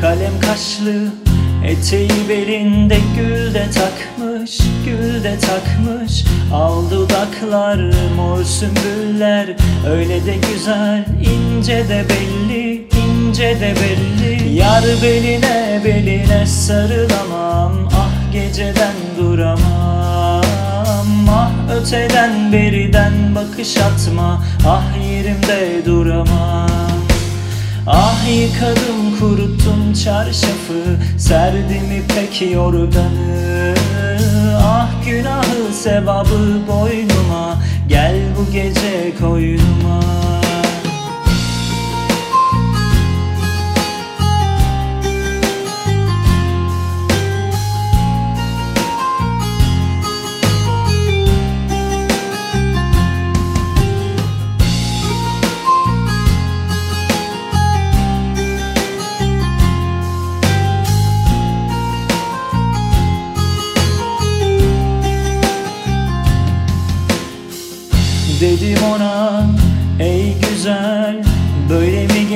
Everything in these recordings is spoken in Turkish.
Kalem kaşlı Eteği belinde gül de takmış Gül de takmış. Al dudaklar mor sümbüller Öyle de güzel ince de belli ince de belli. Yar beline beline sarılamam Ah geceden duramam. Ah öteden beriden bakış atma Ah yerimde duramam Ah yıkadım kuruttum çarşafı Serdim ipek yorganı. Ah günahı sevabı boynuma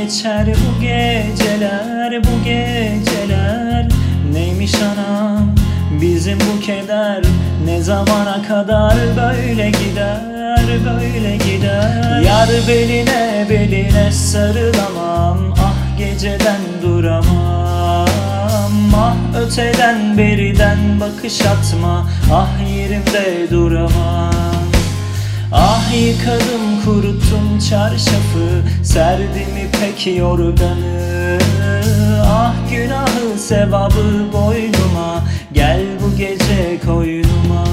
geçer bu geceler bu geceler? Neymiş anam bizim bu keder? Ne zamana kadar böyle gider böyle gider? Yar beline beline sarılamam Ah geceden duramam. Ah öteden beriden bakış atma Ah yerimde duramam yıkadım kuruttum çarşafı Serdim ipek yorganı. Ah günahı sevabı boynuma Gel bu gece koynuma.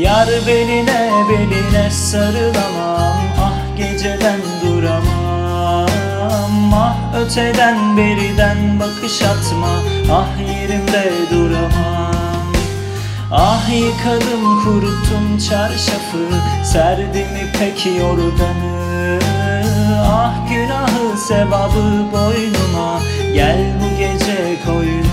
Yar beline beline sarılamam. Ah geceden öteden beriden bakış atma. Ah yerimde duramam Ah. Yıkadım kuruttum çarşafı. Serdim ipek yorganı. Ah günahı sevabı boynuma. Gel bu gece koynuma